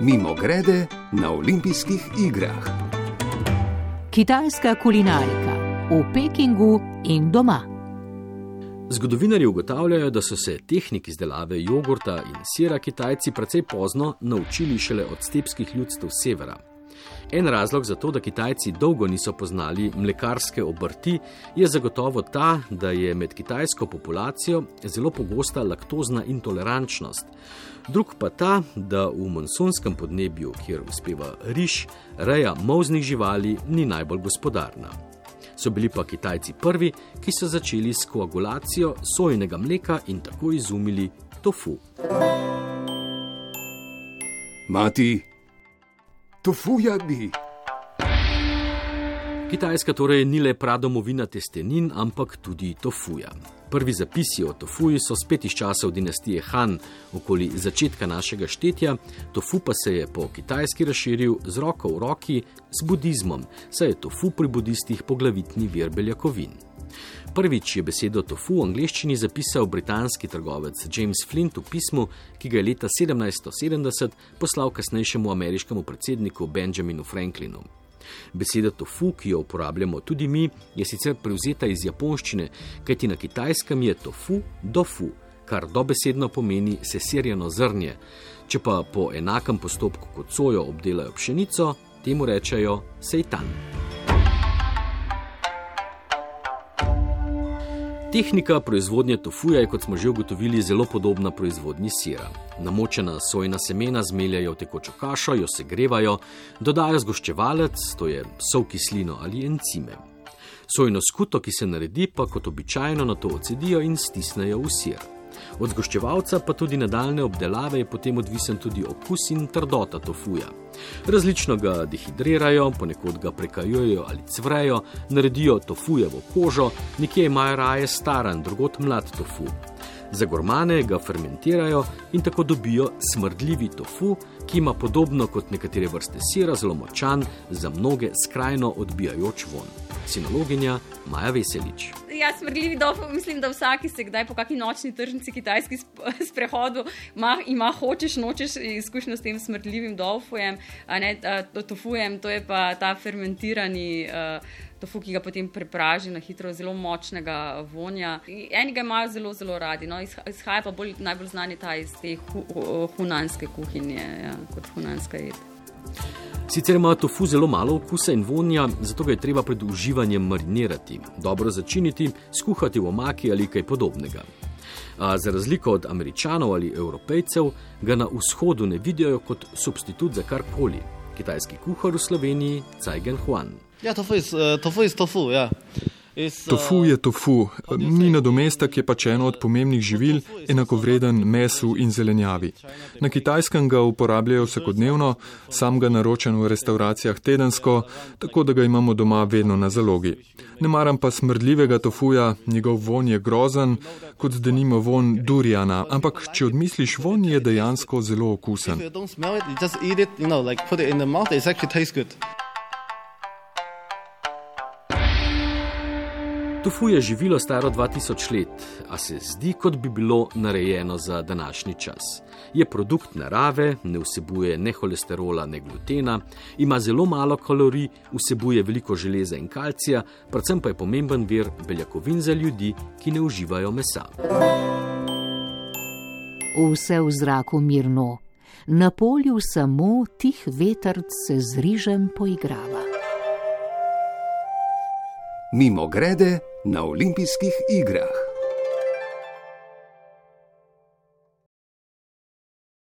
Mimo grede na olimpijskih igrah. Kitajska kulinarika v Pekingu in doma. Zgodovinari ugotavljajo, da so se tehnik izdelave jogurta in sira Kitajci precej pozno naučili šele od stepskih ljudstev severa. En razlog za to, da Kitajci dolgo niso poznali mlekarske obrti, je zagotovo ta, da je med kitajsko populacijo zelo pogosta laktozna intolerančnost. Drug pa ta, da v monsonskem podnebju, kjer uspeva riž, reja moznih živali ni najbolj gospodarna. So bili pa Kitajci prvi, ki so začeli s koagulacijo sojnega mleka in tako izumili tofu. Mati, tofuja bi. Kitajska torej ni le pradomovina testenin, ampak tudi tofuja. Prvi zapisi o tofuju so spet iz časov dinastije Han, okoli začetka našega štetja, tofu pa se je po kitajski razširil z roko v roki z budizmom, saj je tofu pri budistih poglavitni vir beljakovin. Prvič je besedo tofu v angleščini zapisal britanski trgovec James Flint v pismu, ki ga je leta 1770 poslal kasnejšemu ameriškemu predsedniku Benjaminu Franklinu. Beseda tofu, ki jo uporabljamo tudi mi, je sicer prevzeta iz japonščine, kajti na kitajskem je tofu dofu, kar dobesedno pomeni sesirjeno zrnje. Če pa po enakem postopku kot sojo obdelajo pšenico, temu rečejo seitan. Tehnika proizvodnje tofuja je, kot smo že ugotovili, zelo podobna proizvodnji sira. Namočena sojna semena zmeljajo v tekočo kašo, jo segrevajo, dodajo zgoščevalec, to je sol kislino ali encime. Sojno skuto, ki se naredi, pa kot običajno na to ocedijo in stisnejo v sir. Od zgoščevalca pa tudi nadaljne obdelave je potem odvisen tudi okus in trdota tofuja. Različno ga dehidrirajo, ponekod ga prekajujejo ali cvrejo, naredijo tofujevo kožo, nekje imajo raje staran, drugot mlad tofu. Za gormane ga fermentirajo in tako dobijo smrdljivi tofu, ki ima podobno kot nekatere vrste sira zelo močan, za mnoge skrajno odbijajoč von. Sinologinja Maja Veselič. Ja, smrdljivi dof, mislim, da vsak, ki se kdaj po kakšni nočni tržnici kitajski sprehodu ima, ima hočeš, nočeš izkušnjo s tem smrdljivim ne, tofujem, to je pa ta fermentirani. Uh, tofu, ki ga potem prepraži na hitro, zelo močnega vonja. Eni ga imajo zelo, zelo radi. No, izhaja pa bolj, najbolj znani ta iz te hu, hunanske kuhinje, ja, kot hunanska jed. Sicer ima tofu zelo malo okusa in vonja, zato ga je treba pred uživanjem marinirati, dobro začiniti, skuhati v omaki ali kaj podobnega. A za razliko od američanov ali evropejcev, ga na vzhodu ne vidijo kot substitut za karkoli. Kitajski kuhar v Sloveniji, Cajgen Huan. Ja, tofu je uh, tofu, tofu ja. Tofu je tofu, ni nadomestek, je pač eno od pomembnih živil, enako vreden mesu in zelenjavi. Na kitajskem ga uporabljajo vsakodnevno, sam ga naročam v restauracijah tedensko, tako da ga imamo doma vedno na zalogi. Ne maram pa smrdljivega tofuja, njegov von je grozen, kot da nima von durjana, ampak če odmisliš, von je dejansko zelo okusen. Tofu je živilo staro 2000 let, a se zdi, kot bi bilo narejeno za današnji čas. Je produkt narave, ne vsebuje ne holesterola, ne glutena, ima zelo malo kalorij, vsebuje veliko železa in kalcija, predvsem pa je pomemben vir beljakovin za ljudi, ki ne uživajo mesa. Vse v zraku mirno, na polju samo tih vetrc se z rižem poigrava. Mimo grede na olimpijskih igrah.